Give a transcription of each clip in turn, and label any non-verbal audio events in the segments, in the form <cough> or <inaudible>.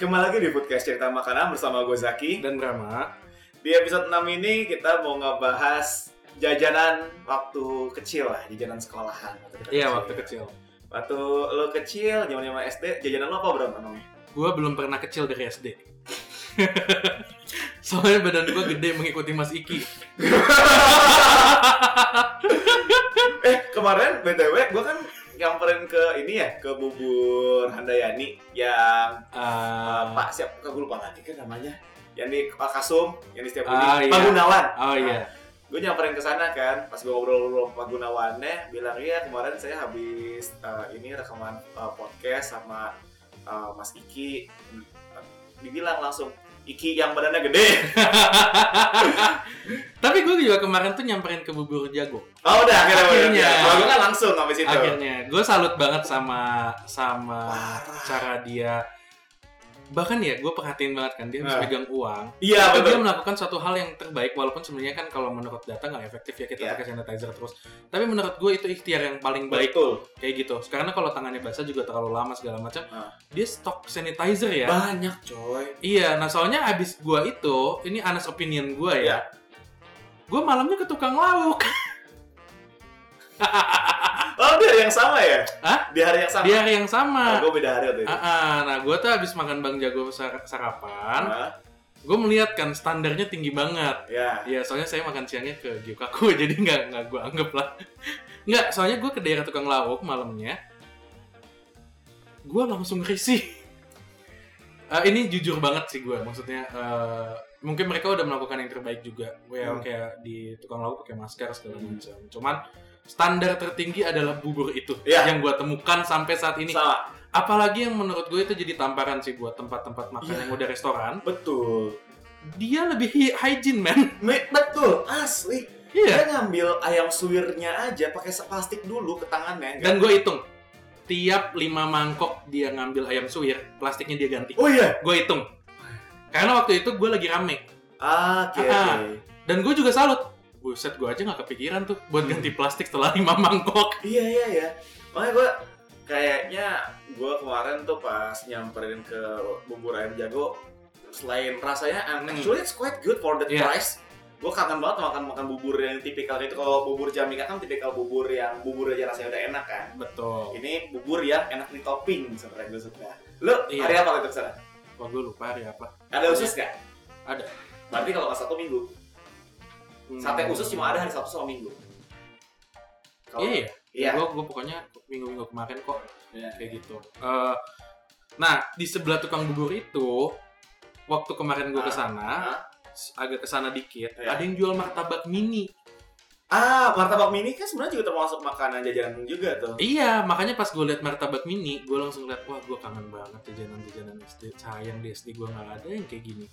Kembali lagi di podcast cerita makanan bersama gue Zaki. Dan Brahma, Di episode 6 ini kita mau ngebahas jajanan waktu kecil lah, jajanan sekolahan. Waktu iya waktu kecil. Waktu lo kecil, zaman zaman SD, jajanan lo apa berapa namanya? Gue belum pernah kecil dari SD. <laughs> Soalnya badan gue gede mengikuti Mas Iki. <laughs> Eh kemarin btw gue kan nyamperin ke ini ya ke bubur Handayani yang uh, Ah, Pak siap gue lupa lagi kan namanya? Yang di Pak Kasum yang di setiap Ah, Budi iya. Pak Gunawan oh iya. gue nyamperin ke sana kan pas gue ngobrol-ngobrol sama Pak Gunawannya bilang iya kemarin saya habis uh, ini rekaman uh, podcast sama uh, Mas Iki. Dibilang langsung Iki yang badannya gede <laughs> Tapi gue juga kemarin tuh nyamperin ke bubur jago. oh udah akhirnya Akhirnya. kalau gue kan langsung sampai situ Akhirnya, gue salut banget sama sama Parah. cara dia. Bahkan ya, gue perhatiin banget kan dia bisa Nah. pegang uang. iya Tapi dia betul melakukan suatu hal yang terbaik walaupun sebenarnya kan kalau menurut data nggak efektif ya kita Iya. pakai sanitizer terus. Tapi menurut gue itu ikhtiar yang paling baik betul kayak gitu. Karena kalau tangannya basah juga terlalu lama segala macam. Ah. Dia stok sanitizer ya. banyak coy Iya, nah soalnya abis gue itu, ini honest opinion gue ya. Iya. Gue malamnya ke tukang lauk. <laughs> <laughs> Oh, di hari yang sama ya? Hah? Di hari yang sama? Di hari yang sama. gue beda hari waktu itu. Ah, ah. nah gue tuh abis makan Bang Jago sar- sarapan, Hah? gue melihat kan standarnya tinggi banget. Ya. Iya, soalnya saya makan siangnya ke Gyukaku, <laughs> jadi nggak nggak gue anggap lah. <laughs> Nggak, soalnya gue ke daerah tukang lauk malamnya, gue langsung risih. Eh, ini jujur banget sih gue, maksudnya eh, mungkin mereka udah melakukan yang terbaik juga, gue Hmm. kayak di tukang lauk pakai masker segala macam. Cuman standar tertinggi adalah bubur itu Iya. yang gue temukan sampai saat ini. Sama. Apalagi yang menurut gue itu jadi tamparan sih buat tempat-tempat makan Iya. yang udah restoran. Betul. Dia lebih hy- hygiene, man. Betul, asli. Iya. Dia ngambil ayam suwirnya aja pakai plastik dulu ke tangannya. Dan gue hitung, tiap lima mangkok dia ngambil ayam suwir, plastiknya dia ganti. Oh iya. Gue hitung. Karena waktu itu gue lagi rame. Oke. Ah. Dan gue juga salut. Buset, gue aja gak kepikiran tuh buat ganti plastik setelah lima mangkok. <laughs> Iya iya iya. Makanya gue kayaknya gue kemarin tuh pas nyamperin ke bubur ayam jago selain rasanya Hmm. actually it's quite good for the Iya. price. Gue kangen banget makan makan bubur yang tipikal itu. Kalau bubur Jamika kan tipikal bubur yang bubur aja rasanya udah enak kan. Betul. Ini bubur yang enak di topping sebenarnya gue suka. Lu Iya. hari apa itu ke sana? Wah, gue lupa hari apa. Ada usus gak? Ada. Berarti kalau nggak satu minggu. Hmm. Sate usus cuma ada hari Sabtu sama Minggu. Kalau- Iya, Iya. Gue gue pokoknya minggu-minggu kemarin kok Iya. kayak gitu. Eh, nah di sebelah tukang bubur itu, waktu kemarin gue Ah, ke sana, ah. agak ke sana dikit, Iya. ada yang jual martabak mini. Ah, martabak mini kan sebenarnya juga termasuk makanan jajanan juga tuh. Iya, makanya pas gue liat martabak mini, gue langsung liat, wah gue kangen banget jajanan-jajanan SD. Sayang di SD gue nggak ada yang kayak gini.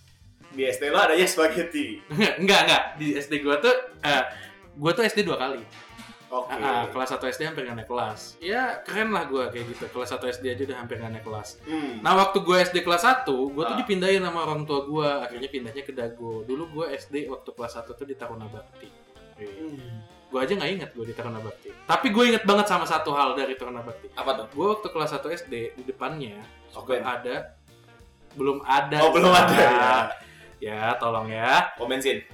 Di SD lo adanya spaghetti. enggak, enggak. Di SD gue tuh, eh, gue tuh SD dua kali. Oke. Ah, ah, kelas 1 SD hampir nggak naik kelas. Ya keren lah gue kayak gitu. Kelas 1 SD aja udah hampir nggak naik kelas. Hmm. Nah waktu gue SD kelas 1, gue tuh Ah. dipindahin sama orang tua gue. Akhirnya pindahnya ke Dago. Dulu gue SD waktu kelas 1 tuh di Taruna Bakti. Hmm. Gue aja nggak inget gue di Taruna Bakti. Tapi gue inget banget sama satu hal dari Taruna Bakti. Apa tuh? Gue waktu kelas 1 SD di depannya Oke. ada belum ada. Oh, belum ada ya. Ya, tolong ya. Oh, bensin.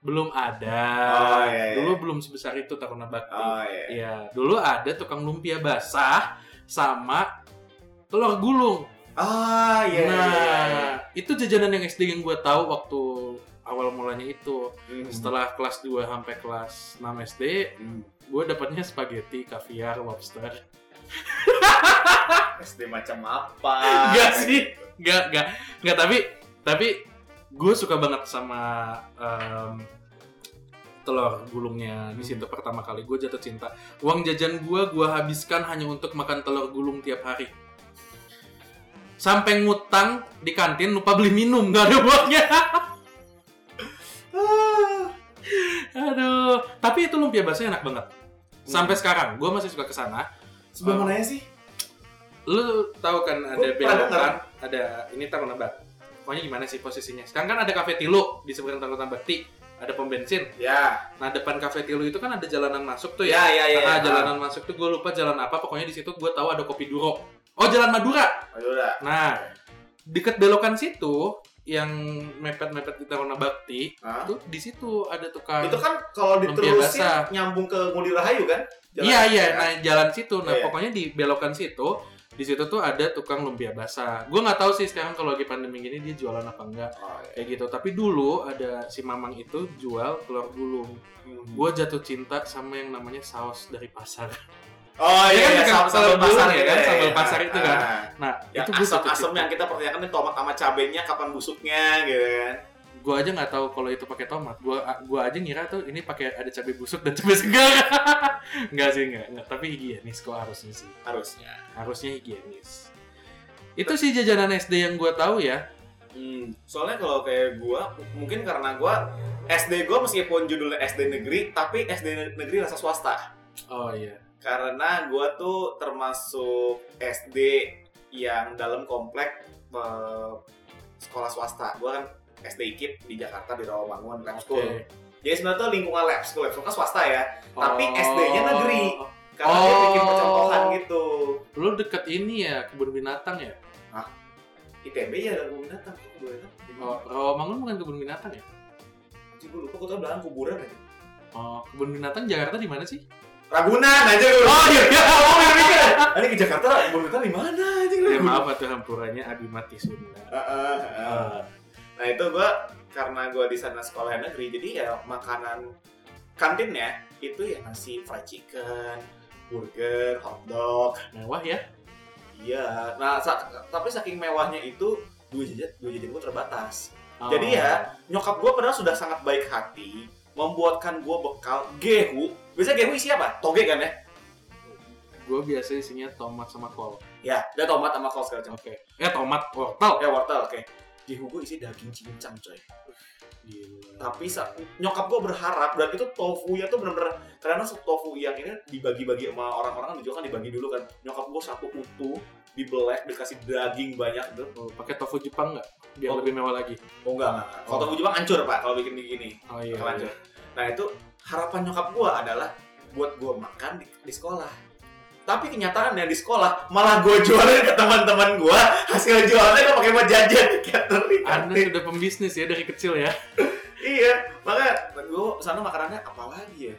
Belum ada. Oh, iya, iya. Dulu belum sebesar itu Taruna Bakti. Oh iya. Iya, dulu ada tukang lumpia basah sama telur gulung. Ah iya. nah, iya, iya. itu jajanan yang SD yang gue tahu waktu awal mulanya itu. Hmm. Setelah kelas 2 sampai kelas 6 SD, Hmm. gue dapatnya spaghetti, kaviar, lobster. <laughs> SD macam apa? Enggak sih, enggak, enggak, enggak. Tapi, tapi gue suka banget sama em, telur gulungnya di situ pertama kali gue jatuh cinta. Uang jajan gue gue habiskan hanya untuk makan telur gulung tiap hari. Sampai ngutang di kantin lupa beli minum gak ada uangnya. <laughs> Aduh, tapi itu lumpia basah enak banget. Sampai sekarang gue masih suka ke sana. Sebelah mananya sih? Lu tahu kan ada belokan, ada ini tahu nebak. Pokoknya gimana sih posisinya? Sekarang kan ada kafe Tilu di seberang Tangkutan Bakti, ada pom bensin. Ya. Nah depan kafe Tilu itu kan ada jalanan masuk tuh ya. Ya, ya, ya. Ah, ya. jalanan masuk tuh gue lupa jalan apa. Pokoknya di situ gue tahu ada kopi Duro. Oh jalan Madura. Udah. Nah deket belokan situ yang mepet-mepet di Taruna Bakti Hah? tuh di situ ada tukang Itu kan kalau diterusin nyambung ke Ngudi Rahayu kan? Iya iya, ya. nah jalan situ. Nah Iya. pokoknya di belokan situ, di situ tuh ada tukang lumpia basah. Gue nggak tahu sih sekarang kalau lagi pandemi gini dia jualan apa enggak Oh, iya. kayak gitu. Tapi dulu ada si Mamang itu jual telur gulung. Hmm. Gue jatuh cinta sama yang namanya saus dari pasar. Oh Dia iya, kan iya, sambal pasar ya kan, ya, sambal ya. pasar itu kan. Ah. Nah Yang itu gue asam-asam cinta. yang kita pertanyakan nih tomat sama cabenya kapan busuknya gitu kan. Gue aja nggak tahu kalau itu pakai tomat. Gue gua aja ngira tuh ini pakai ada cabai busuk dan cabai segar. <laughs> Enggak sih enggak, enggak. Tapi higienis kok harusnya sih. Harusnya. Harusnya higienis. Itu sih jajanan SD yang gue tahu ya. Hmm, soalnya kalau kayak gua mungkin karena gua SD gua meskipun judulnya SD negeri tapi SD negeri rasa swasta. Oh iya. Karena gua tuh termasuk SD yang dalam komplek eh, sekolah swasta. Gua kan SD IKIP di Jakarta di Rawamangun Lab School. Oke. Jadi sebenarnya tuh lingkungan lab school, lab school kan swasta ya. Tapi Oh. SD-nya negeri. Karena dia bikin Oh. percontohan gitu. Lu deket ini ya kebun binatang ya? ITB ya ada kebun binatang. Kok kebun binatang? Oh, Rawamangun bukan kebun binatang ya? Anjing, gua lupa gua tau belakang kuburan aja. Oh, kebun binatang Jakarta di mana sih? Ragunan aja lu. Oh iya, iya. <laughs> Oh, iya, iya. Ini ke Jakarta kebun binatang di mana anjing? ya maaf atuh hampurannya Abi Mati Sunda. Heeh, heeh. Nah itu gua karena gua di sana sekolah negeri jadi ya makanan kantinnya itu ya nasi fried chicken, burger, hotdog. Mewah ya? Iya. Nah sa- tapi saking mewahnya itu dua jajan dua jajan gua terbatas. Oh. Jadi ya nyokap gua padahal sudah sangat baik hati membuatkan gua bekal gehu. Biasanya gehu isi apa? Toge kan ya? gue biasa isinya tomat sama kol. Ya, ada tomat sama kol segala macam. Oke. Eh tomat wortel. Ya wortel, oke. Gehu gua isi daging cincang coy. Gila. tapi nyokap gue berharap dan itu tofu ya tuh bener-bener karena tofu yang ini dibagi-bagi sama orang-orang kan dijual kan dibagi dulu kan nyokap gue satu utuh dibelek dikasih daging banyak gitu Oh, pakai tofu Jepang nggak? Biar Oh. lebih mewah lagi. oh enggak enggak, kalau Oh. tofu Jepang hancur pak kalau bikin begini Oh iya. Hancur. nah itu harapan nyokap gue adalah buat gue makan di, di sekolah tapi kenyataannya di sekolah malah gue jualin ke teman-teman gue hasil jualnya gue pakai buat jajan catering Anda sudah pembisnis ya dari kecil ya. iya makanya gue sana makanannya apa lagi ya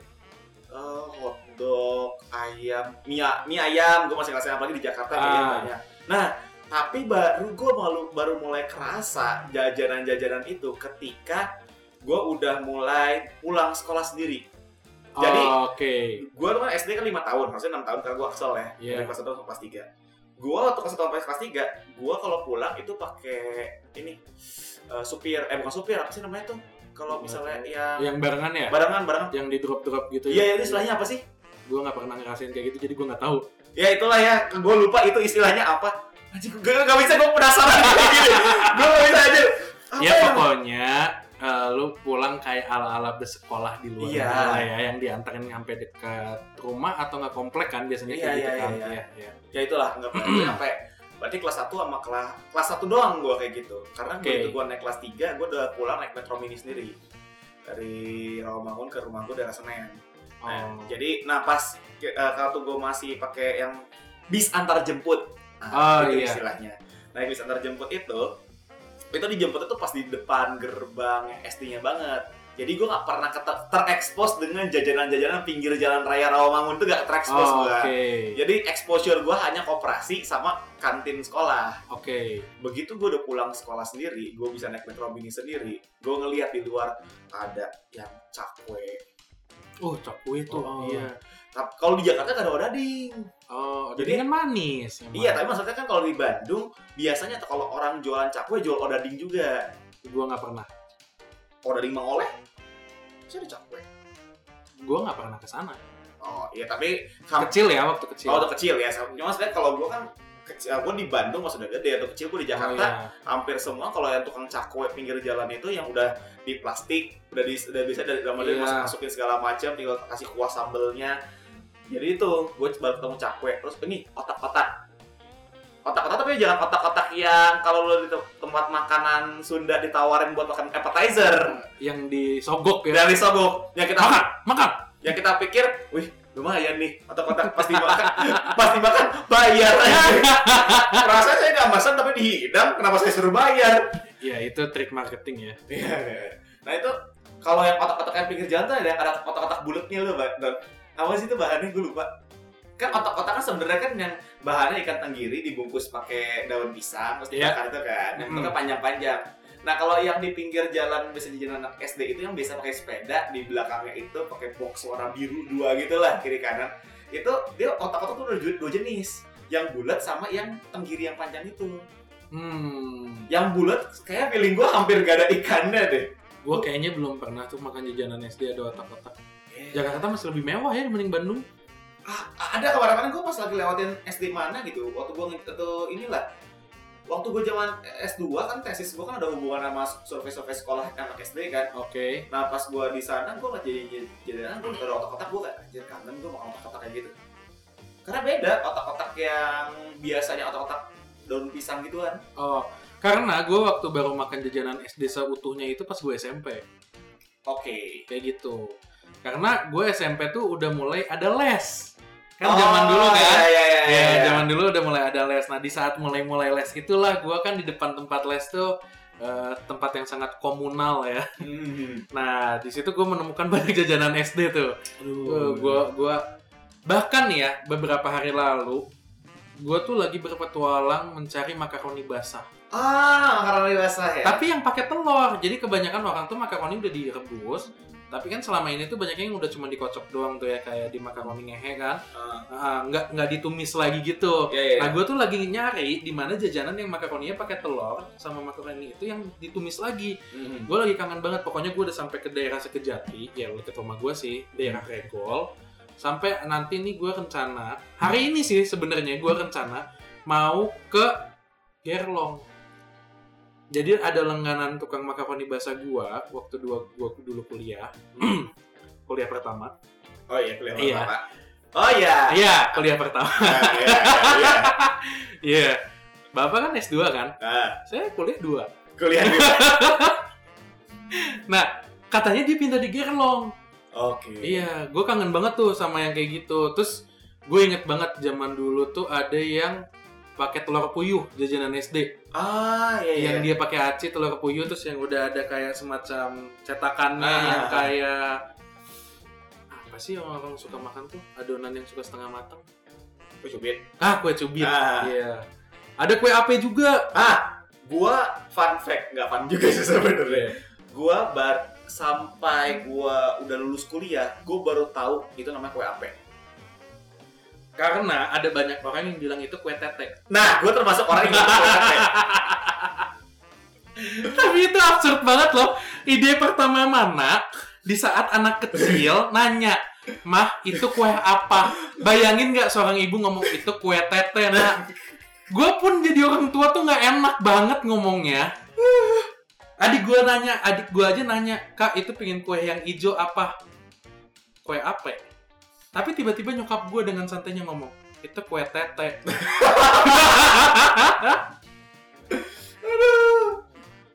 Eh, hotdog ayam mie, mie ayam gue masih ngerasain apalagi di Jakarta ayam Ah. banyak nah tapi baru gue baru baru mulai kerasa jajanan-jajanan itu ketika gue udah mulai pulang sekolah sendiri Jadi, Oh, oke. gue tuh kan SD kan 5 tahun harusnya 6 tahun karena gue kesel ya. Iya. dari kelas 1 sampai kelas 3 gue waktu kelas 1 sampai kelas 3 gue kalau pulang itu pakai ini eh, supir. Eh bukan supir apa sih namanya tuh? Kalau misalnya yang Yang barengan ya? barengan barengan. Yang di drop drop gitu iya ya? itu istilahnya apa sih? Gue nggak pernah ngerasain kayak gitu, jadi gue nggak tahu. ya itulah ya. Gue lupa itu istilahnya apa. Anjing gue gak bisa gue penasaran. <laughs> Kayak gini gue gak bisa aja apa ya? pokoknya eh, lu pulang kayak ala-ala bersekolah di luar Iya. negara ya, yang diantarin sampai dekat rumah atau nggak komplek kan biasanya Iya, kayak gitu iya, kan. iya, Iya, iya. ya itulah nggak sampai berarti kelas 1 sama kelas kelas 1 doang gue kayak gitu karena Oke. begitu gue naik kelas 3 gue udah pulang naik metro mini sendiri dari Rawamangun ke rumah gue daerah Senen Nah, Oh. jadi nah pas ke- eh, kalau gue masih pakai yang bis antar jemput Oh, nah, itu iya. istilahnya nah bis antar jemput itu itu dijemput itu pas di depan gerbang SD-nya banget jadi gue nggak pernah terekspos dengan jajanan-jajanan pinggir jalan raya Rawamangun itu gak terekspos Oh, gue Oke. jadi exposure gue hanya koperasi sama kantin sekolah Oke. begitu gue udah pulang sekolah sendiri gue bisa naik metro mini sendiri gue ngeliat di luar ada yang cakwe Oh, cokwe tuh. Oh. Iya. Tapi kalau di Jakarta gak ada wadading Oh, Jadi- kan manis. emang. Iya, tapi maksudnya kan kalau di Bandung biasanya tuh kalau orang jualan cakwe jual odading juga. Gua nggak pernah. Odading Mang Oleh? Saya ada cakwe. gue nggak pernah ke sana. Oh iya tapi Kecil ya waktu kecil. kalau waktu kecil ya. Cuma sebenarnya kalau gue kan kecil, gue di Bandung udah gede atau kecil gue di Oh, Jakarta iya. hampir semua kalau yang tukang cakwe pinggir jalan itu yang udah di plastik udah di udah bisa dari dalam Iya. masuk masukin segala macam tinggal kasih kuah sambelnya jadi itu gue baru ketemu cakwe terus ini otak-otak otak-otak tapi jangan otak-otak yang kalau lo di te- tempat makanan Sunda ditawarin buat makan appetizer Yang disogok ya. dari sogok yang kita Makan, makan. yang kita pikir wih lumayan nih otak-otak pasti makan <laughs> pasti makan bayar aja rasanya saya nggak masak tapi dihidang kenapa saya suruh bayar Ya itu trik marketing ya. Iya. Nah itu kalau yang otak-otak yang pinggir jalan tuh ada otak-otak bulatnya loh. Dan apa sih itu bahannya gue lupa. Kan otak-otak kan sebenarnya kan yang bahannya ikan tenggiri dibungkus pakai daun pisang terus Iya. dibakar itu kan. Yang itu kan panjang-panjang. Nah kalau yang di pinggir jalan bisa jajan anak SD itu yang biasa pakai sepeda di belakangnya itu pakai box warna biru dua gitu lah kiri kanan. Itu dia otak-otak tuh dua, dua jenis. Yang bulat sama yang tenggiri yang panjang itu. Hmm. Yang bulat kayak feeling gue hampir gak ada ikannya deh. Gue kayaknya belum pernah tuh makan jajanan SD ada otak-otak. Jakarta masih lebih mewah ya dibanding Bandung. Ah, ada kemarin-kemarin gue pas lagi lewatin SD mana gitu waktu gue atau inilah waktu gue zaman S2 kan tesis gue kan ada hubungan sama survei-survei sekolah anak SD kan Oke. nah pas gue di sana gue nggak jadi jadi jadi gue ada otak-otak gue kayak anjir kangen gue mau otak-otak kayak gitu karena beda otak-otak yang biasanya otak-otak daun pisang gituan Oh, karena gue waktu baru makan jajanan SD seutuhnya itu pas gue SMP. oke Kayak gitu. Karena gue SMP tuh udah mulai ada les. Kan Oh, zaman dulu kan. iya, iya, iya, Ya, iya. zaman dulu udah mulai ada les. Nah, di saat mulai-mulai les itulah gue kan di depan tempat les tuh eh, tempat yang sangat komunal ya. Hmm. Nah, di situ gue menemukan <laughs> banyak jajanan SD tuh. Uh, gua gua bahkan ya beberapa hari lalu gua tuh lagi berpetualang mencari makaroni basah. ah makaroni basah ya Tapi yang pakai telur. Jadi kebanyakan orang tuh makaroni udah direbus. Tapi kan selama ini tuh banyaknya yang udah cuma dikocok doang tuh ya kayak di makaroni ngehe kan. Ah, Ah, nggak nggak ditumis lagi gitu. iya, iya. Nah, gue tuh lagi nyari di mana jajanan yang makaroninya pakai telur sama makaroni itu yang ditumis lagi. Hmm. Gue lagi kangen banget, pokoknya gue udah sampai ke daerah Sekejati, ya deket rumah gue sih, daerah Regol. Sampai nanti nih gue rencana, hari ini sih sebenarnya gue rencana mau ke Gerlong. Jadi ada langganan tukang makaroni basah gue waktu dua gua dulu kuliah, <clears throat> kuliah pertama. oh iya kelihatan Iya. Pak. oh iya Iya, kuliah pertama. Nah, iya, iya, iya. Iya. <laughs> Bapak kan S2 kan? Nah, Saya kuliah 2. kuliah di <laughs> Nah, katanya dia pindah di Gerlong. Oke. Iya, gue kangen banget tuh sama yang kayak gitu. Terus gue inget banget zaman dulu tuh ada yang pakai telur puyuh jajanan SD. Ah, iya iya. Yang dia pakai aci telur puyuh terus yang udah ada kayak semacam cetakannya Ah. yang kayak apa sih yang orang suka makan tuh adonan yang suka setengah matang? Kue cubit. Ah, kue cubit. Ah. Iya. Ada kue ape juga. Ah, gua fun fact, nggak fun juga sih sebenarnya. Gua bar sampai gua udah lulus kuliah, gua baru tahu itu namanya kue ape. Karena ada banyak orang yang bilang itu kue tetek. Nah, gua termasuk orang yang tahu kue ape. <laughs> Tapi itu absurd banget loh. Ide pertama mana di saat anak kecil <laughs> nanya, Mah, itu kue apa? Bayangin nggak seorang ibu ngomong itu kue tete, nak? Gue pun jadi orang tua tuh nggak enak banget ngomongnya. Adik gue nanya, adik gue aja nanya, Kak, itu pengen kue yang hijau apa? Kue apa? Tapi tiba-tiba nyokap gue dengan santainya ngomong, itu kue tete. Aduh.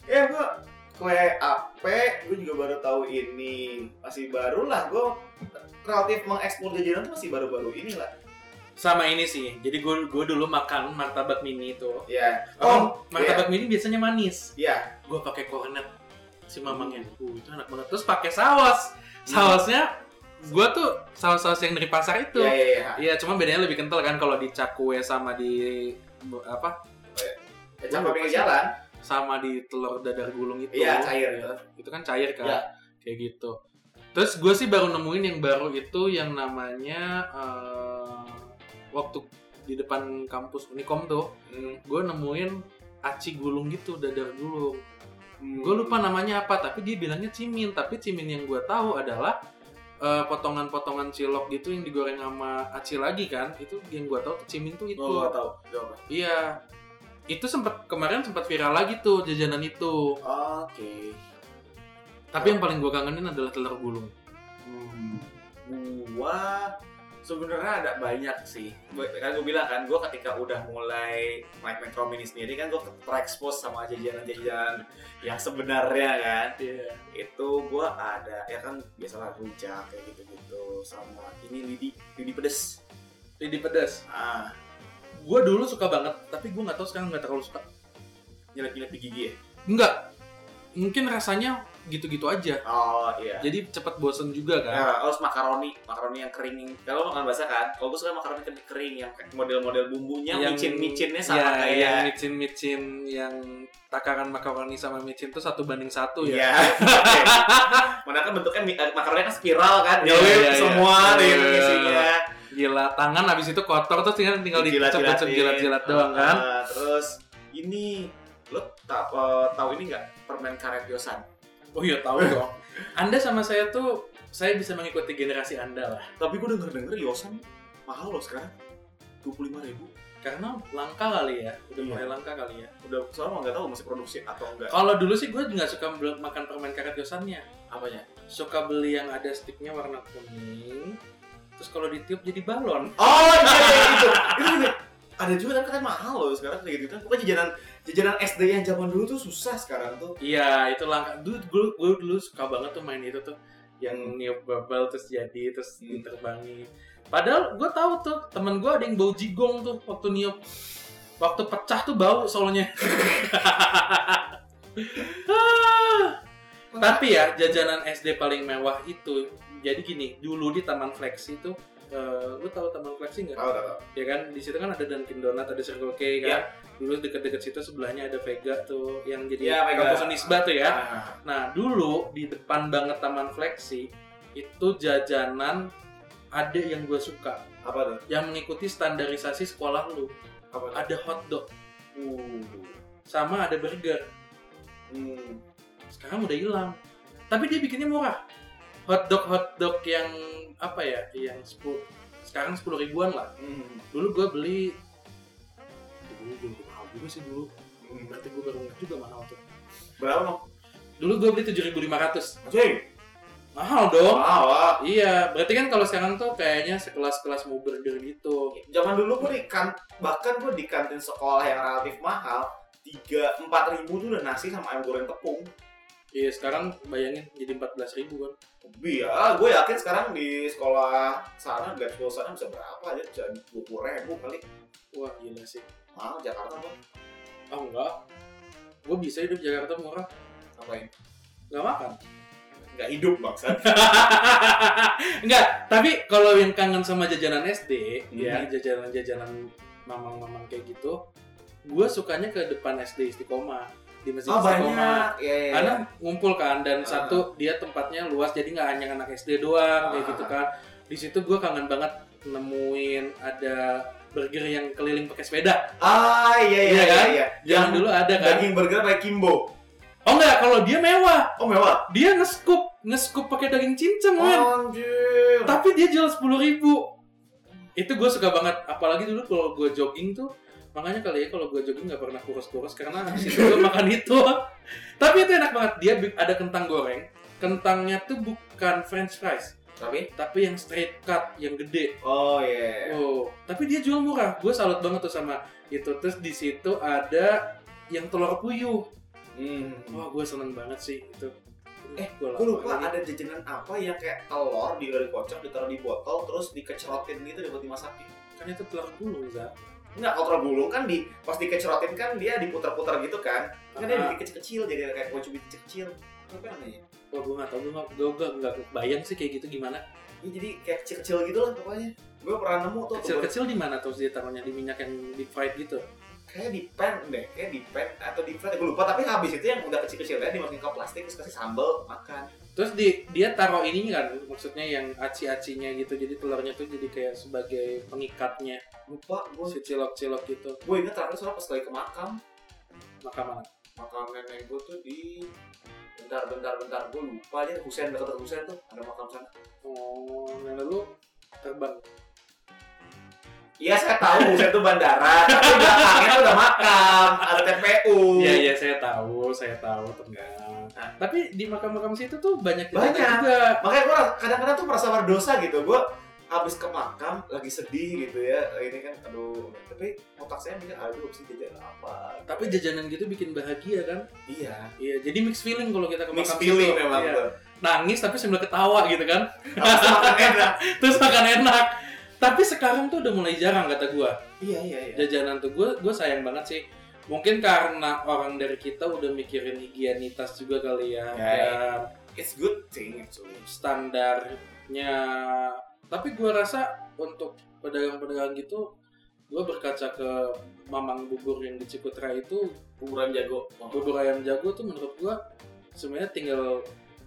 Ya gua kue ape, gua juga baru tahu ini. Masih baru lah, gua relatif mengekspor jajanan tuh masih baru-baru ini lah. Sama ini sih, jadi gue gue dulu makan martabak mini itu. Ya. Oh, martabak mini biasanya manis. Iya. Gue pakai kornet si mamangnya. Uh, itu enak banget. Terus pakai saus. Sausnya gue tuh saus-saus yang dari pasar itu. Iya, iya, iya. Iya, cuma bedanya lebih kental kan kalau di cakwe sama di apa? Kecap pinggir jalan. Sama di telur dadar gulung itu. Iya, cair Iya, itu. Itu kan cair kan. Iya. Kayak gitu. Terus gue sih baru nemuin yang baru itu yang namanya eh, waktu di depan kampus Unikom tuh, Hmm. gue nemuin aci gulung gitu, dadar gulung. Hmm. Gue lupa namanya apa, tapi dia bilangnya cimin. Tapi cimin yang gue tahu adalah eh, potongan-potongan cilok gitu yang digoreng sama aci lagi kan itu yang gua tahu ciming tuh itu Oh, tahu. Apa? iya itu sempat kemarin sempat viral lagi tuh jajanan itu Oke. tapi yang paling gua kangenin adalah telur gulung Hmm, gua sebenarnya ada banyak sih. Kan gue bilang kan, gua ketika udah mulai naik Metro Mini sendiri kan gua terekspos sama jajanan-jajanan yang sebenarnya kan. Iya. Itu gua ada ya kan biasalah rujak kayak gitu-gitu sama ini lidi lidi pedes. Lidi pedas Ah, gua dulu suka banget tapi gua nggak tahu sekarang nggak terlalu suka nyelip-nyelip di gigi ya. Enggak. Mungkin rasanya gitu-gitu aja. Oh iya. Jadi cepet bosen juga kan. Ya, terus makaroni, makaroni yang kering. Kalau makan basah kan, kalau gue suka makaroni kering, kering yang model-model bumbunya micin-micinnya sama ya, kayak yang micin-micin yang takaran makaroni sama micin tuh satu banding satu ya. Iya. <laughs> Mana kan bentuknya eh, makaroni kan spiral kan, Iya, nyelip iya, iya. semua deh Iya. isinya. Gila, tangan habis itu kotor terus tinggal tinggal dicopot jilat-jilat doang kan. Ah, terus ini lo tak eh, tahu ini nggak permen karet yosan? Oh iya tahu dong. Anda sama saya tuh saya bisa mengikuti generasi Anda lah. Tapi gue denger denger yosan mahal loh sekarang, dua puluh lima ribu. Karena langka kali ya, udah Iya. mulai langka kali ya. Udah soalnya nggak tahu masih produksi atau enggak. Kalau dulu sih gue nggak suka makan permen karet yosannya. Apanya? Suka beli yang ada sticknya warna kuning. Terus kalau ditiup jadi balon. Oh iya iya itu. Itu juga ada juga kan mahal loh sekarang kayak gitu kan. Pokoknya jajanan jajanan SD yang zaman dulu tuh susah sekarang tuh. Iya, itu langka. Dulu gue, gue dulu suka banget tuh main itu tuh yang Hmm. niup bubble terus jadi terus Hmm. diterbangi. Padahal gue tahu tuh temen gue ada yang bau jigong tuh waktu niup. Waktu pecah tuh bau soalnya. <laughs> Tapi ya jajanan SD paling mewah itu jadi gini dulu di Taman Fleksi tuh eh, lu tahu Taman Fleksi nggak? Tahu tahu. Ya kan di situ kan ada Dunkin Donut, ada Circle K kan. Iya. Dulu deket-deket situ sebelahnya ada Vega tuh yang jadi Iya, Vega. kampus Unisba tuh ya. Ah. Nah dulu di depan banget Taman Fleksi itu jajanan ada yang gue suka Apa tuh? yang mengikuti standarisasi sekolah lu. Apa tuh? Ada hotdog Uh. sama ada burger. Hmm. Sekarang udah hilang. Tapi dia bikinnya murah. Hotdog hotdog yang apa ya? Yang 10 sekarang sepuluh ribuan lah. Hmm. Dulu gue beli dulu gue mahal juga sih dulu. Hmm. Berarti gue baru ngeliat juga mahal tuh. Berapa? Dulu gue beli 7.500. Anjing. Mahal dong. Mahal ah. Iya, berarti kan kalau sekarang tuh kayaknya sekelas-kelas mau burger gitu. Zaman dulu gue di kan bahkan gue di kantin sekolah yang relatif mahal tiga empat ribu tuh udah nasi sama ayam goreng tepung. Iya, sekarang bayangin jadi 14.000 ribu kan. Iya, gue yakin sekarang di sekolah sana, di sekolah sana bisa berapa aja, bisa dua puluh ribu kali. Wah, gila sih. Mahal Jakarta bang. Oh enggak. Gue bisa hidup Jakarta murah. Ngapain? Nggak makan. Nggak hidup bangsat. Enggak, <laughs> tapi kalau yang kangen sama jajanan SD, Hmm. ya jajanan-jajanan mamang-mamang kayak gitu, gue sukanya ke depan SD Istiqomah di masjid Oh banyak. Iya, iya. Karena ngumpul kan dan Ah. satu dia tempatnya luas jadi nggak hanya anak SD doang kayak Ah. gitu kan. Di situ gue kangen banget nemuin ada burger yang keliling pakai sepeda. Ah iya iya Iya iya. kan? iya. Yang dulu ada kan. daging burger kayak Kimbo. Oh enggak, kalau dia mewah. Oh mewah. Dia nge-scoop, nge-scoop pakai daging cincang men. Anjir. Tapi dia jual sepuluh ribu. Itu gue suka banget. Apalagi dulu kalau gue jogging tuh, makanya kali ya kalau gue jogging nggak pernah kurus-kurus karena habis itu gue makan itu. <laughs> Tapi itu enak banget. Dia ada kentang goreng. Kentangnya tuh bukan French fries, Tapi tapi yang straight cut, yang gede. oh iya. Oh, tapi dia jual murah. Gue salut banget tuh sama itu. Terus di situ ada yang telur puyuh. Hmm. Wah, gue seneng banget sih itu. Eh, Gue lupa lagi. ada jajanan apa yang kayak telur di dari kocok ditaruh di botol terus dikecerotin gitu buat dimasakin. Kan itu telur gulung, Za. Enggak, kalau telur gulung kan di pas dikecerotin kan dia diputar-putar gitu kan. Kan dia Ah. bikin kecil-kecil jadi kayak kue cubit kecil. Apa namanya? Wah, gue gak tau, gue gak, gue gak, gak bayang sih kayak gitu gimana. Ya, jadi kayak kecil-kecil gitu lah pokoknya. Gue pernah nemu tuh. Kecil-kecil di mana terus dia taruhnya di minyak yang deep fried gitu. Kayak di pan deh, kayak di pan atau di fry. Gue lupa. Tapi habis itu yang udah kecil-kecil ya dimasukin ke plastik terus kasih sambal makan. Terus di, dia taruh ini kan, maksudnya yang aci-acinya gitu. Jadi telurnya tuh jadi kayak sebagai pengikatnya. Lupa gue. Si cilok-cilok gitu. Gue inget terakhir soalnya pas lagi ke makam. Maka mana? makam nenek gue tuh di bentar bentar bentar gue lupa aja Husen dekat Husen tuh ada makam sana Oh, nenek lu terbang. Iya saya tahu Husen tuh bandara tapi belakangnya udah makam ada TPU Iya iya saya tahu, saya tahu tegang. Nah. Tapi di makam-makam situ tuh banyak Banyak. jajanan juga. makanya gue kadang-kadang tuh merasa berdosa gitu gue habis ke makam lagi sedih gitu ya ini kan aduh tapi otak saya mikir aduh sih jajan apa Tapi jajanan gitu bikin bahagia kan? iya Iya, jadi mix feeling kalau kita ke mix makam feeling situ. memang Iya. tuh Nangis tapi sambil ketawa gitu kan. Habis makan enak <laughs> Terus makan enak. Tapi sekarang tuh udah mulai jarang kata gua. iya iya iya Jajanan tuh gua gua sayang banget sih. Mungkin karena orang dari kita udah mikirin higienitas juga kali ya. Ya, Dan it's good thing actually standarnya tapi gua rasa untuk pedagang-pedagang gitu gua berkaca ke mamang bubur yang di Cikutra itu kuburan jago bubur ayam jago tuh menurut gua sebenarnya tinggal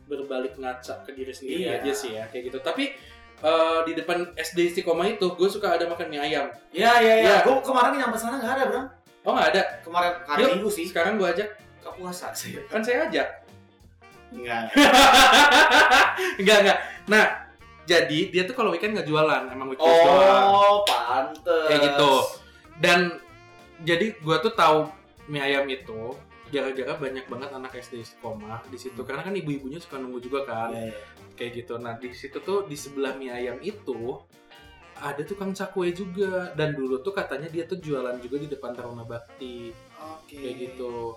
berbalik ngaca ke diri sendiri Iya. aja sih ya kayak gitu tapi eh, di depan SD Istiqomah itu gue suka ada makan mie ayam Iya iya iya. Ya. Gue kemarin nyampe sana nggak ada bro. oh nggak ada Kemarin hari Yuk, minggu sih. sekarang gua ajak Ke puasa sih. kan saya ajak Enggak. enggak <laughs> enggak nah jadi dia tuh kalau weekend nggak jualan emang weekdays doang Oh pantes. kayak gitu dan jadi gua tuh tahu mie ayam itu gara-gara banyak banget anak SD sekolah di situ karena kan ibu-ibunya suka nunggu juga kan Iya iya. Kayak gitu. Nah di situ tuh di sebelah mie ayam itu ada tukang cakwe juga. Dan dulu tuh katanya dia tuh jualan juga di depan Taruna Bakti. Oke. kayak gitu.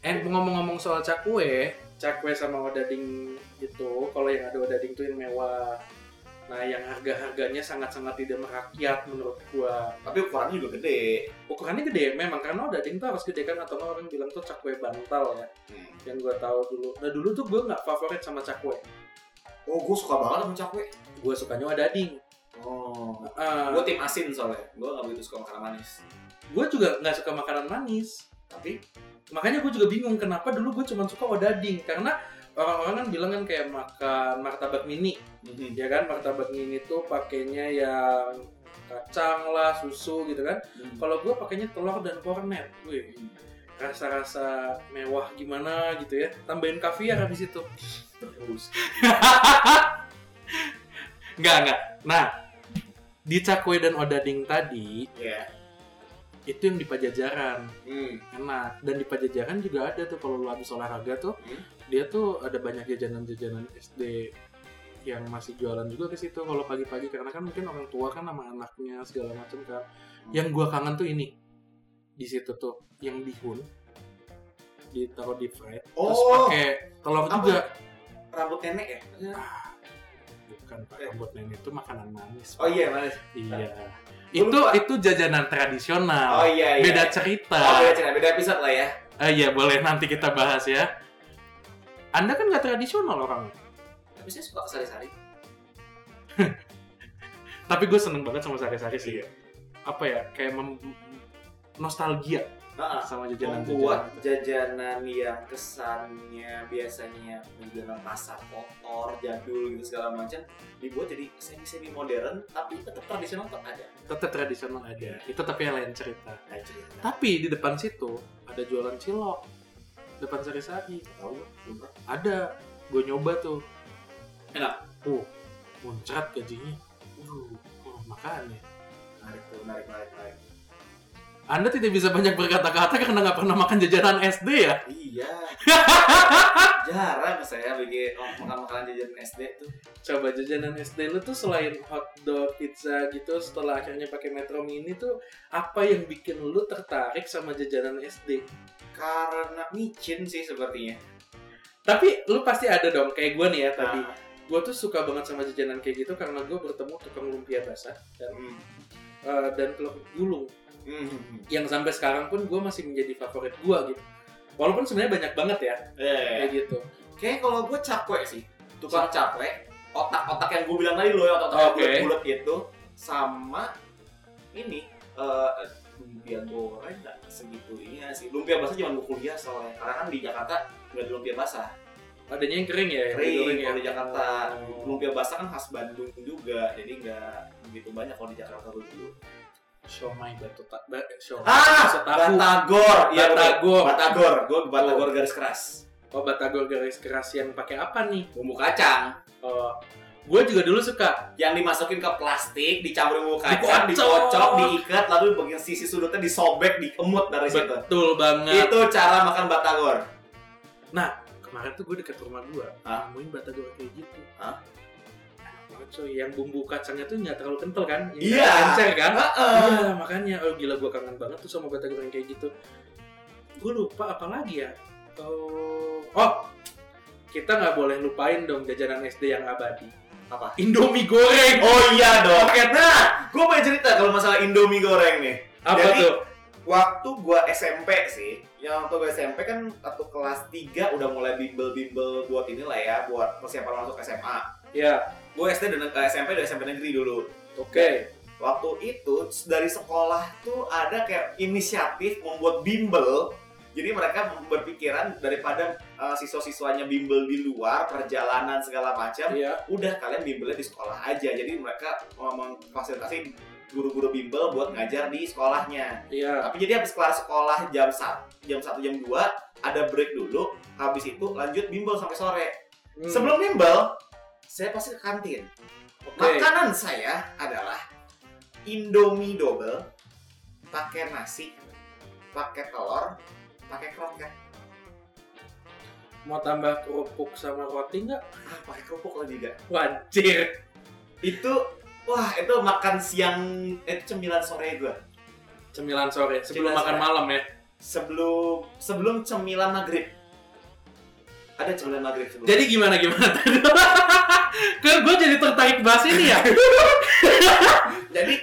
Eh ngomong-ngomong soal cakwe cakwe sama odading gitu kalau yang ada odading tuh yang mewah. Nah yang harga-harganya sangat-sangat tidak merakyat menurut gua. Tapi ukurannya juga gede. ukurannya gede memang. Karena odading tuh harus gede kan atau orang bilang tuh cakwe bantal ya. Hmm. yang gua tahu dulu. Nah dulu tuh gua nggak favorit sama cakwe Oh gue suka banget sama cakwe. gua sukanya odading Oh. Ah, Gue tim asin soalnya. Gue nggak begitu suka makanan manis. gue juga nggak suka makanan manis Tapi makanya gue juga bingung kenapa dulu gue cuma suka odading karena orang-orang kan bilang kan kayak makan martabak mini ya kan? Martabak mini tuh pakainya yang kacang lah susu gitu kan? Kalau gue pakainya telur dan kornet. Wih rasa-rasa mewah gimana gitu ya? Tambahin kaviar habis itu terus. <laughs> nggak nggak nah di cakwe dan odading tadi Iya. itu yang di pajajaran Hmm. enak dan di pajajaran juga ada tuh kalau lu habis olahraga tuh Hmm. dia tuh ada banyak jajanan-jajanan SD yang masih jualan juga ke situ kalau pagi-pagi karena kan mungkin orang tua kan sama anaknya segala macam kan yang gua kangen tuh ini di situ tuh yang bihun ditaruh di terus Oh. pakai telur juga Rambut nenek ya? bukan pak rambut nenek itu makanan manis Oh iya manis. iya Gua itu lupa. itu jajanan tradisional Oh iya iya. beda cerita Oh iya cerita beda episode lah ya. Ah, iya boleh nanti kita bahas ya. Anda kan nggak tradisional orang, Tapi saya suka sari-sari. <laughs> tapi gue seneng banget sama sari-sari sih. Iya. Apa ya kayak mem- nostalgia Nah, sama membuat jajanan-jajanan. jajanan yang kesannya biasanya menjelang pasar kotor, jadul gitu segala macam dibuat jadi semi semi modern tapi tetap tradisional tetap ada. Tetap tradisional ada. Itu tapi yang lain cerita. Nah, cerita. Tapi di depan situ ada jualan cilok. Depan sari-sari Tahu ada. Gue nyoba tuh. Enak. Tuh, muncrat gajinya. Uh, oh, makanya. Menarik tuh, menarik, menarik, menarik. Anda tidak bisa banyak berkata-kata karena nggak pernah makan jajanan SD ya? Iya. <laughs> Jarang saya bikin makan makanan jajanan SD tuh. coba jajanan SD lu tuh selain hotdog, pizza gitu setelah akhirnya pakai Metro Mini tuh apa yang bikin lu tertarik sama jajanan SD? Karena micin sih sepertinya. Tapi lu pasti ada dong kayak gue nih ya tadi. Nah, Gue tuh suka banget sama jajanan kayak gitu karena gue bertemu tukang lumpia basah dan hmm. eh, dan telur gulung Hmm. yang sampai sekarang pun gue masih menjadi favorit gue gitu. Walaupun sebenarnya banyak banget ya Eh, kayak gitu. Kayaknya kalau gue cakwe sih, tukang cakwe, otak-otak yang gue bilang tadi loh, ya, otak-otak yang Oke. bulat-bulat gitu, sama ini eh, lumpia goreng nggak segitunya sih. Lumpia basah cuma gue kuliah soalnya, karena kan di Jakarta nggak ada lumpia basah, Adanya yang kering ya, yang kering digoreng kalau di Jakarta. Oh. Lumpia basah kan khas Bandung juga, jadi nggak begitu banyak kalau di Jakarta dulu. Siomay batu tak ba, siomay Ah, bakso tahu. Batagor. Iya. Batagor. Batagor. Gue Batagor garis keras. Oh, batagor garis keras yang pakai apa nih? Bumbu kacang. Oh, gue juga dulu suka. Yang dimasukin ke plastik, dicampur bumbu kacang, Dikocok. dikocok, diikat, lalu bagian sisi sudutnya disobek, dikemut dari situ. Betul banget. Itu cara makan Batagor. Kemarin tuh gue deket rumah gue, nemuin batagor kayak gitu. Hah? Banget coy, yang bumbu kacangnya tuh nggak terlalu kental kan? Iya. Encer kan? Iya, makanya oh gila gue kangen banget tuh sama batagor yang kayak gitu. Gue lupa apa lagi ya? Oh, oh kita nggak boleh lupain dong jajanan SD yang abadi. Apa? Indomie goreng. Oh iya dong. Nah, gue mau cerita kalau masalah Indomie goreng nih. apa jadi- tuh? Waktu gua SMP sih, yang waktu gua SMP kan waktu kelas 3 udah mulai bimbel-bimbel buat inilah ya, buat persiapan masuk SMA. Ya, Gue SD dan eh, SMP dari SMP negeri dulu. oke. Waktu itu dari sekolah tuh ada kayak inisiatif membuat bimbel. Jadi mereka berpikiran daripada eh, siswa-siswanya bimbel di luar, perjalanan segala macam, Iya. udah kalian bimbelnya di sekolah aja. Jadi mereka mau memfasilitasi guru-guru bimbel buat ngajar di sekolahnya. Iya. Tapi jadi habis kelar sekolah jam 1, jam 1 jam 2 ada break dulu, habis itu lanjut bimbel sampai sore. Hmm. Sebelum bimbel, saya pasti ke kantin. Oke. Makanan saya adalah Indomie double, pakai nasi, pakai telur, pakai kroket. mau tambah kerupuk sama roti nggak? Ah, pakai kerupuk lagi gak? Wajir. Itu wah, itu makan siang itu cemilan sore gua. Cemilan sore sebelum Cemilan makan sore. malam ya. Sebelum sebelum cemilan maghrib. Ada cemilan maghrib sebelum. Jadi gimana gimana? <laughs> Ke gue jadi tertarik bahas ini ya. <laughs> Jadi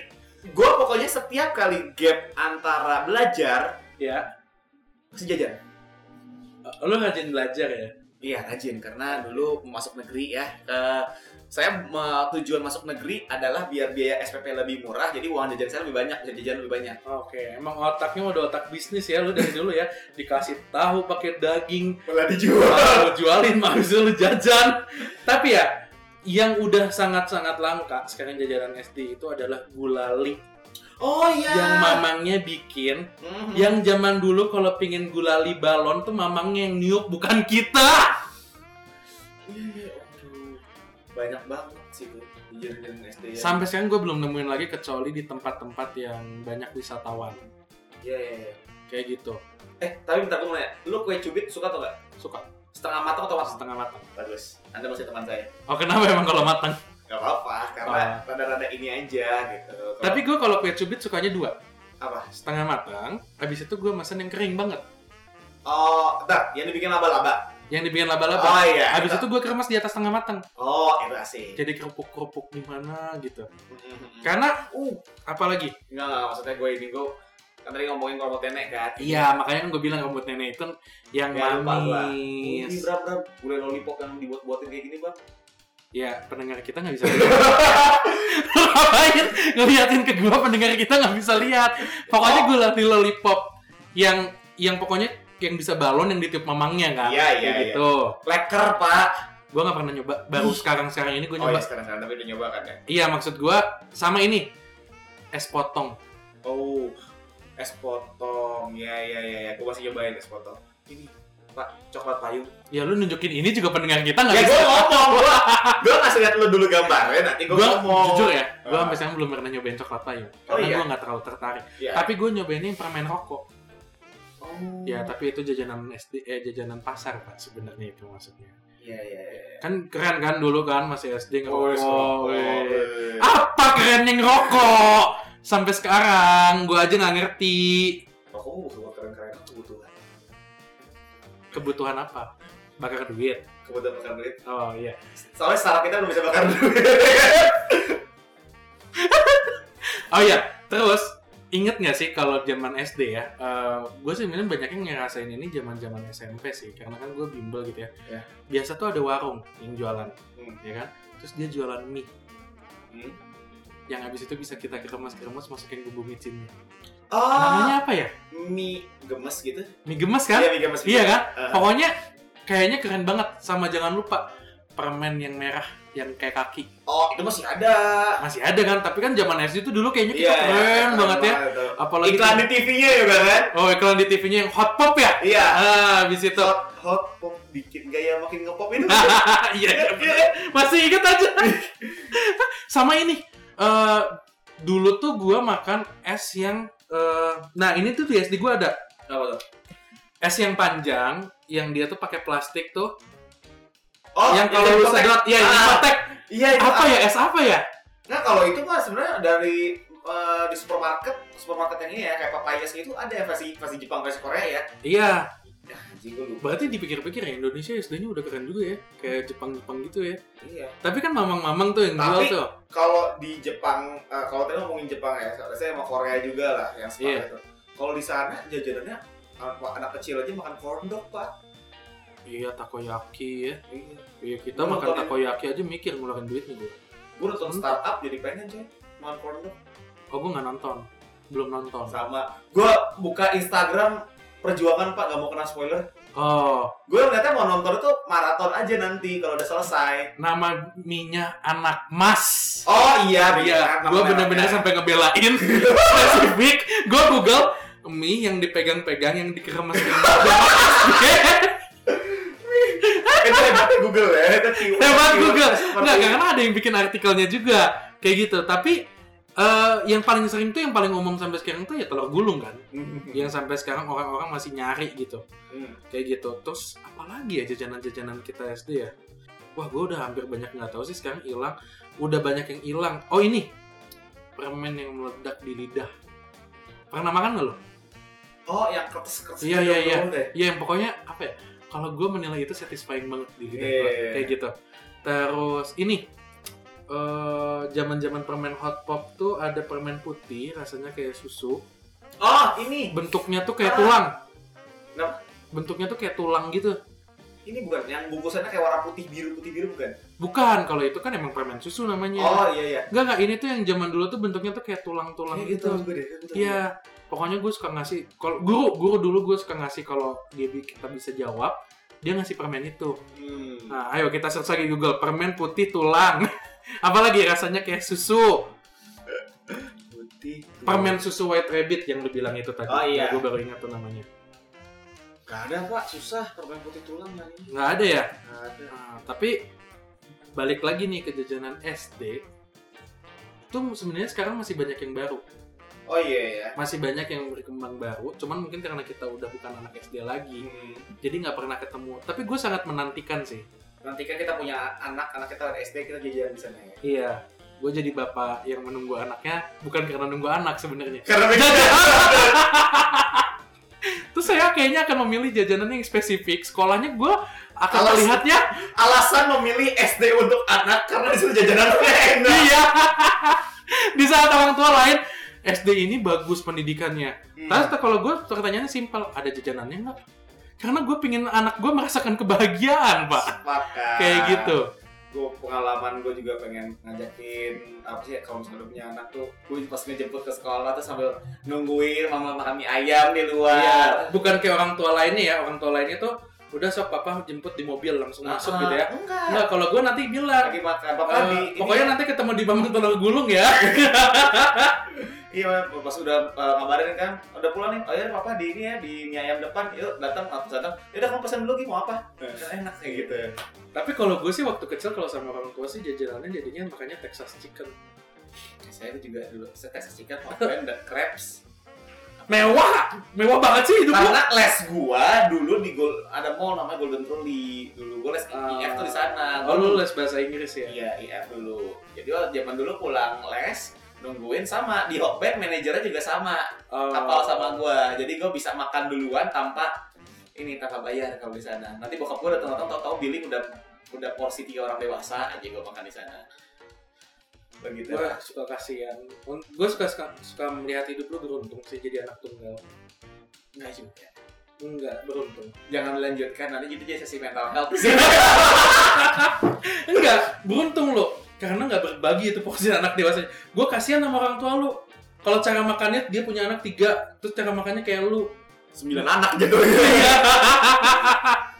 gue pokoknya setiap kali gap antara belajar ya. masih jajan. Lu rajin belajar ya. Iya rajin karena dulu masuk negeri ya. Eh, saya tujuan masuk negeri adalah biar biaya SPP lebih murah, jadi uang jajan saya lebih banyak, jajan lebih banyak. Oke, emang otaknya udah otak bisnis ya lu dari dulu ya. Dikasih tahu pakai daging, Malah dijual. malah lu jualin, itu lu jajan. Tapi ya, yang udah sangat-sangat langka sekarang jajanan SD itu adalah gulali Oh iya. yang mamangnya bikin Mhm. yang zaman dulu kalau pingin gulali balon tuh mamangnya yang niup bukan kita banyak banget sih tuh di jajan SD. ya. sampai sekarang gue belum nemuin lagi kecuali di tempat-tempat yang banyak wisatawan Iya iya iya. kayak gitu Eh tapi bentar gue mau nanya, lu kue cubit suka atau enggak? suka Setengah matang atau matang? setengah matang Bagus. Anda masih teman saya. oh kenapa emang kalau matang Gak apa-apa, karena rada-rada ini aja gitu. Kalau- tapi gue kalau kue cubit sukanya dua apa? setengah matang habis itu gue mesen yang kering banget Oh, bentar, yang dibikin laba-laba. Yang dibikin laba-laba Oh iya. habis itu gue keremas di atas setengah matang Oh, itu asik. jadi kerupuk-kerupuk gimana gitu Mhm. karena uh apalagi Enggak, enggak, maksudnya gue ini gue kan tadi ngomongin kalau nenek kan. iya makanya kan gue bilang rambut nenek itu yang Ya, manis Ini berapa berapa gulai lollipop yang dibuat-buatin kayak gini bang? Ya, pendengar kita nggak bisa lihat. <laughs> Ngapain ngeliatin ke gua pendengar kita nggak bisa lihat. Pokoknya Oh. gula di lollipop yang yang pokoknya yang bisa balon yang ditiup mamangnya kan. Iya, iya, iya. gitu. Leker pak. Gua nggak pernah nyoba. Baru sekarang sekarang ini gua Oh nyoba. iya sekarang sekarang tapi udah nyoba kan ya? Iya, maksud gua sama ini es potong. Oh, es potong. Ya ya ya ya. Gue masih nyobain es potong. Ini pak coklat payung. Ya lu nunjukin ini juga pendengar kita nggak Ya bisa. gue ngomong, gue gue ngasih lihat lu dulu gambarnya, nanti gue Gua ngomong. jujur ya, gua Ah. sampai sekarang belum pernah nyobain coklat payung. Oh, Karena iya? gua nggak terlalu tertarik. Iya. Tapi gua nyobainnya yang permen rokok. Oh. Ya, tapi itu jajanan SD eh jajanan pasar, Pak, sebenarnya itu maksudnya. Iya iya iya. kan keren kan dulu kan masih SD Oh, ngerokok rokok. weh. weh. apa keren yang ngerokok sampai sekarang gua aja nggak ngerti Rokok bukan keren-keren kebutuhan. kebutuhan apa bakar duit Kebutuhan bakar duit. oh iya Soalnya saraf kita belum bisa bakar duit. <laughs> oh iya terus inget nggak sih kalau zaman SD ya gue sih sebenarnya banyak yang ngerasain ini zaman zaman SMP sih karena kan gue bimbel gitu ya. Ya. biasa tuh ada warung yang jualan Hmm. ya kan terus dia jualan mie Hmm. yang habis itu bisa kita keremas keremas masukin bumbu micinnya Oh, namanya apa ya mie gemes gitu? mie gemes kan Iya, mie gemes. Iya kan? Ah. Pokoknya kayaknya keren banget sama jangan lupa permen yang merah yang kayak kaki. Oh, itu masih ada. Masih ada kan, tapi kan zaman SD itu dulu kayaknya kita Iya, keren iya, banget ya. banget tuh. Apalagi Iklan di TV-nya juga kan? Oh, iklan di TV-nya yang hot pop ya? Iya. Ah, habis itu. Hot, hot pop bikin gaya makin ngepop itu. <laughs> Iya, iya, bener. masih inget aja. <laughs> Sama ini. eh dulu tuh gua makan es yang eh nah ini tuh di SD gua ada Apa tuh? es yang panjang yang dia tuh pakai plastik tuh Oh, yang kalau lu sedot ya Ah, ini kotek Iya, itu apa ya es apa ya Nah, kalau itu mah sebenarnya dari eh, di supermarket, supermarket yang ini ya kayak Papayas gitu ada yang versi versi Jepang versi Korea ya. iya Ya, berarti dipikir-pikir ya Indonesia SD-nya udah keren juga ya kayak Jepang-Jepang gitu ya Iya. tapi kan mamang-mamang tuh yang jual Tapi- tuh Kalau di Jepang, eh, kalau tadi ngomongin Jepang ya, saya sama Korea juga lah yang sepakat Iya. itu. Kalau di sana jajanannya anak, anak kecil aja makan corn dog, Pak. Iya takoyaki ya. Iya. iya kita Gua makan nonton- takoyaki aja mikir ngeluarin duit nih gue Gue nonton Hmm. startup jadi pengen makan corn dog. oh gue nggak nonton. Belum nonton. Sama. Gue buka Instagram perjuangan Pak, gak mau kena spoiler. oh. Gue ternyata mau nonton itu maraton aja nanti kalau udah selesai. nama minyak anak mas. Oh iya, iya. gue bener-bener sampai ngebelain. <laughs> Spesifik. Gue google mie yang dipegang-pegang yang dikeremas <laughs> itu hebatnya Google ya. Itu keyword- hebat keyword Google. nggak karena ada yang bikin artikelnya juga. Kayak gitu. Tapi eh, yang paling sering tuh yang paling umum sampai sekarang tuh ya telur gulung kan? Yang sampai sekarang orang-orang masih nyari gitu. Hmm. kayak gitu. Terus apalagi ya jajanan-jajanan kita SD ya? Wah gue udah hampir banyak nggak tahu sih sekarang hilang. Udah banyak yang hilang. Oh ini. Permen yang meledak di lidah. Pernah makan nggak lo? Oh, yang kertas-kertas Iya, iya, iya. deh. ya yang pokoknya apa ya kalau gue menilai itu satisfying banget di lidah iya. kayak gitu terus ini eh zaman-zaman permen hot pop tuh ada permen putih rasanya kayak susu Oh, ini. bentuknya tuh kayak Ah. tulang Kenapa? bentuknya tuh kayak tulang gitu Ini bukan yang bungkusannya kayak warna putih biru putih biru bukan? bukan kalau itu kan emang permen susu namanya Oh, iya iya. Enggak enggak ini tuh yang zaman dulu tuh bentuknya tuh kayak tulang-tulang Kayak gitu. tahu. Iya, pokoknya gue suka ngasih kalau guru guru dulu gue suka ngasih kalau dia kita bisa jawab dia ngasih permen itu. Hmm. Nah, ayo kita search lagi Google permen putih tulang. <laughs> Apalagi rasanya kayak susu. Putih. Permen susu white rabbit yang lu bilang itu tadi. Oh, iya. Gue baru ingat tuh namanya. Gak ada pak, susah permen putih tulang ini. Nggak ada ya? Gak ada. Nah, tapi balik lagi nih ke jajanan SD. Tuh sebenarnya sekarang masih banyak yang baru. Oh iya iya. Masih banyak yang berkembang baru. Cuman mungkin karena kita udah bukan anak SD lagi. Hmm. jadi nggak pernah ketemu tapi gue sangat menantikan sih Nanti kan kita punya anak, anak kita dari SD kita jajan di sana ya. iya gue jadi bapak yang menunggu anaknya bukan karena nunggu anak sebenarnya Karena <laughs> saya kayaknya akan memilih jajanan yang spesifik. Sekolahnya gue akan Alas- melihatnya. alasan memilih SD untuk anak karena di situ jajanan enak. iya. <laughs> Di saat orang tua lain SD ini bagus pendidikannya. Hmm. Terus kalau gue pertanyaannya simpel ada jajanannya nggak? Karena gue pingin anak gue merasakan kebahagiaan pak. Sepakat. kayak gitu gue pengalaman gue juga pengen ngajakin apa sih kalau misalnya punya anak tuh gue pas ngejemput ke sekolah tuh sambil nungguin mama makan mie ayam di luar Iya, bukan kayak orang tua lainnya ya. Orang tua lainnya tuh udah sok papa jemput di mobil langsung masuk Ah, gitu ya. enggak Enggak, kalau gue nanti bilang lagi makan papa eh, di pokoknya ini, nanti ketemu di Bambang Telur Gulung ya. <laughs> iya pas udah uh, ngabarin kan udah pulang nih oh ya papa di ini ya di mie ayam depan yuk datang aku datang. Ya udah kamu pesan dulu Gi, mau apa? Kan enak kayak gitu. Tapi kalau gue sih waktu kecil kalau sama orang tua sih jajanannya jadinya makanya Texas Chicken. saya itu juga dulu tes chicken hotman dan crepes. Mewah, mewah banget sih hidup karena les gua dulu di Gol ada mall namanya Golden Trolley. Dulu gua les Ah. IF tuh di sana. Oh lu les bahasa Inggris ya? Iya, IF dulu. Jadi waktu zaman dulu pulang les, nungguin sama di Hotbed manajernya juga sama, Oh. kapal sama gua. Jadi gua bisa makan duluan tanpa ini tanpa bayar kalau di sana. Nanti bokap gua datang datang tahu-tahu billing udah udah porsi tiga orang dewasa aja gua makan di sana. Begitu. Gue suka kasihan. Gue suka, suka suka melihat hidup lu beruntung sih jadi anak tunggal. Enggak juga. Enggak beruntung. Jangan dilanjutkan nanti jadi jadi sesi mental health. <laughs> Enggak, beruntung. Karena nggak berbagi itu porsi anak dewasa. Gue kasihan sama orang tua lu. Kalau cara makannya dia punya anak tiga, terus cara makannya kayak lu. Sembilan anak. Iya. <laughs>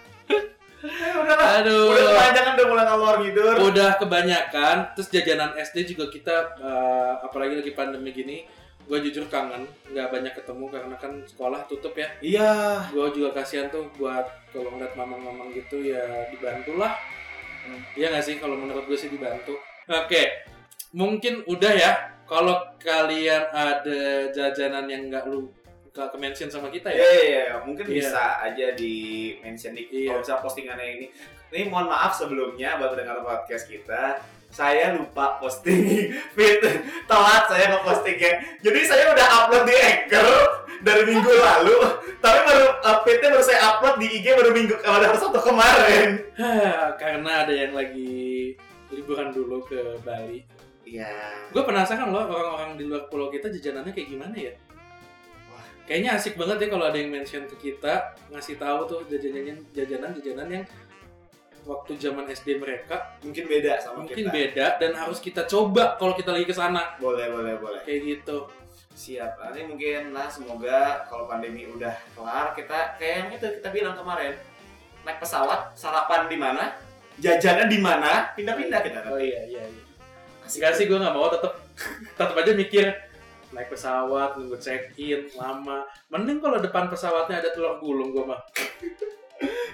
Eh, udah lah. Aduh. Udah kepanjangan udah mulai ngalor ngidur. Udah kebanyakan. Terus jajanan SD juga kita eh, apalagi lagi pandemi gini, gue jujur kangen nggak banyak ketemu karena kan sekolah tutup ya. Iya. Gue juga kasihan tuh buat kalau ngeliat mamang-mamang gitu ya dibantu lah. Hmm. Iya nggak sih kalau menurut gue sih dibantu. Oke, mungkin udah ya. Kalau kalian ada jajanan yang nggak lu nggak ke mention sama kita Iya, ya. iya, iya. mungkin Iya. bisa aja di mention di Iya. kalau misalnya postingannya ini. Ini mohon maaf sebelumnya buat pendengar podcast kita. Saya lupa posting <laughs> fit telat saya ngepostingnya. Jadi saya udah upload di Anchor dari minggu <laughs> lalu, tapi baru uh, fitnya baru saya upload di IG baru minggu pada hari Sabtu kemarin. <laughs> Karena ada yang lagi liburan dulu ke Bali. Iya. Gue penasaran loh orang-orang di luar pulau kita jajanannya kayak gimana ya? Wah. Kayaknya asik banget ya kalau ada yang mention ke kita ngasih tahu tuh jajanan jajanan jajanan yang waktu zaman SD mereka Mungkin beda sama mungkin kita. beda dan harus kita coba kalau kita lagi ke sana Boleh, boleh, boleh. kayak gitu. Siap. Nanti mungkin lah semoga kalau pandemi udah kelar kita kayak yang itu kita bilang kemarin naik pesawat sarapan di mana jajannya di mana pindah-pindah kita Oh iya iya. iya. Asik Enggak sih gue nggak mau tetep tetep aja mikir naik pesawat nunggu check in lama mending kalau depan pesawatnya ada telur gulung gue mah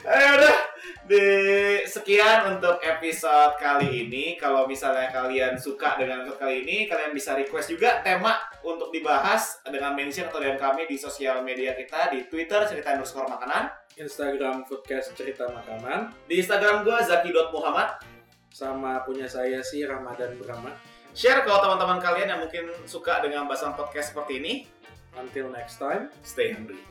Ayo <laughs> udah di sekian untuk episode kali ini. Kalau misalnya kalian suka dengan episode kali ini, kalian bisa request juga tema untuk dibahas dengan mention atau DM kami di sosial media kita di Twitter cerita underscore makanan, Instagram foodcast cerita makanan di Instagram gue zaki.muhammad. sama punya saya sih Ramadan Brahma Share kalau teman-teman kalian yang mungkin suka dengan bahasan podcast seperti ini. until next time Stay hungry.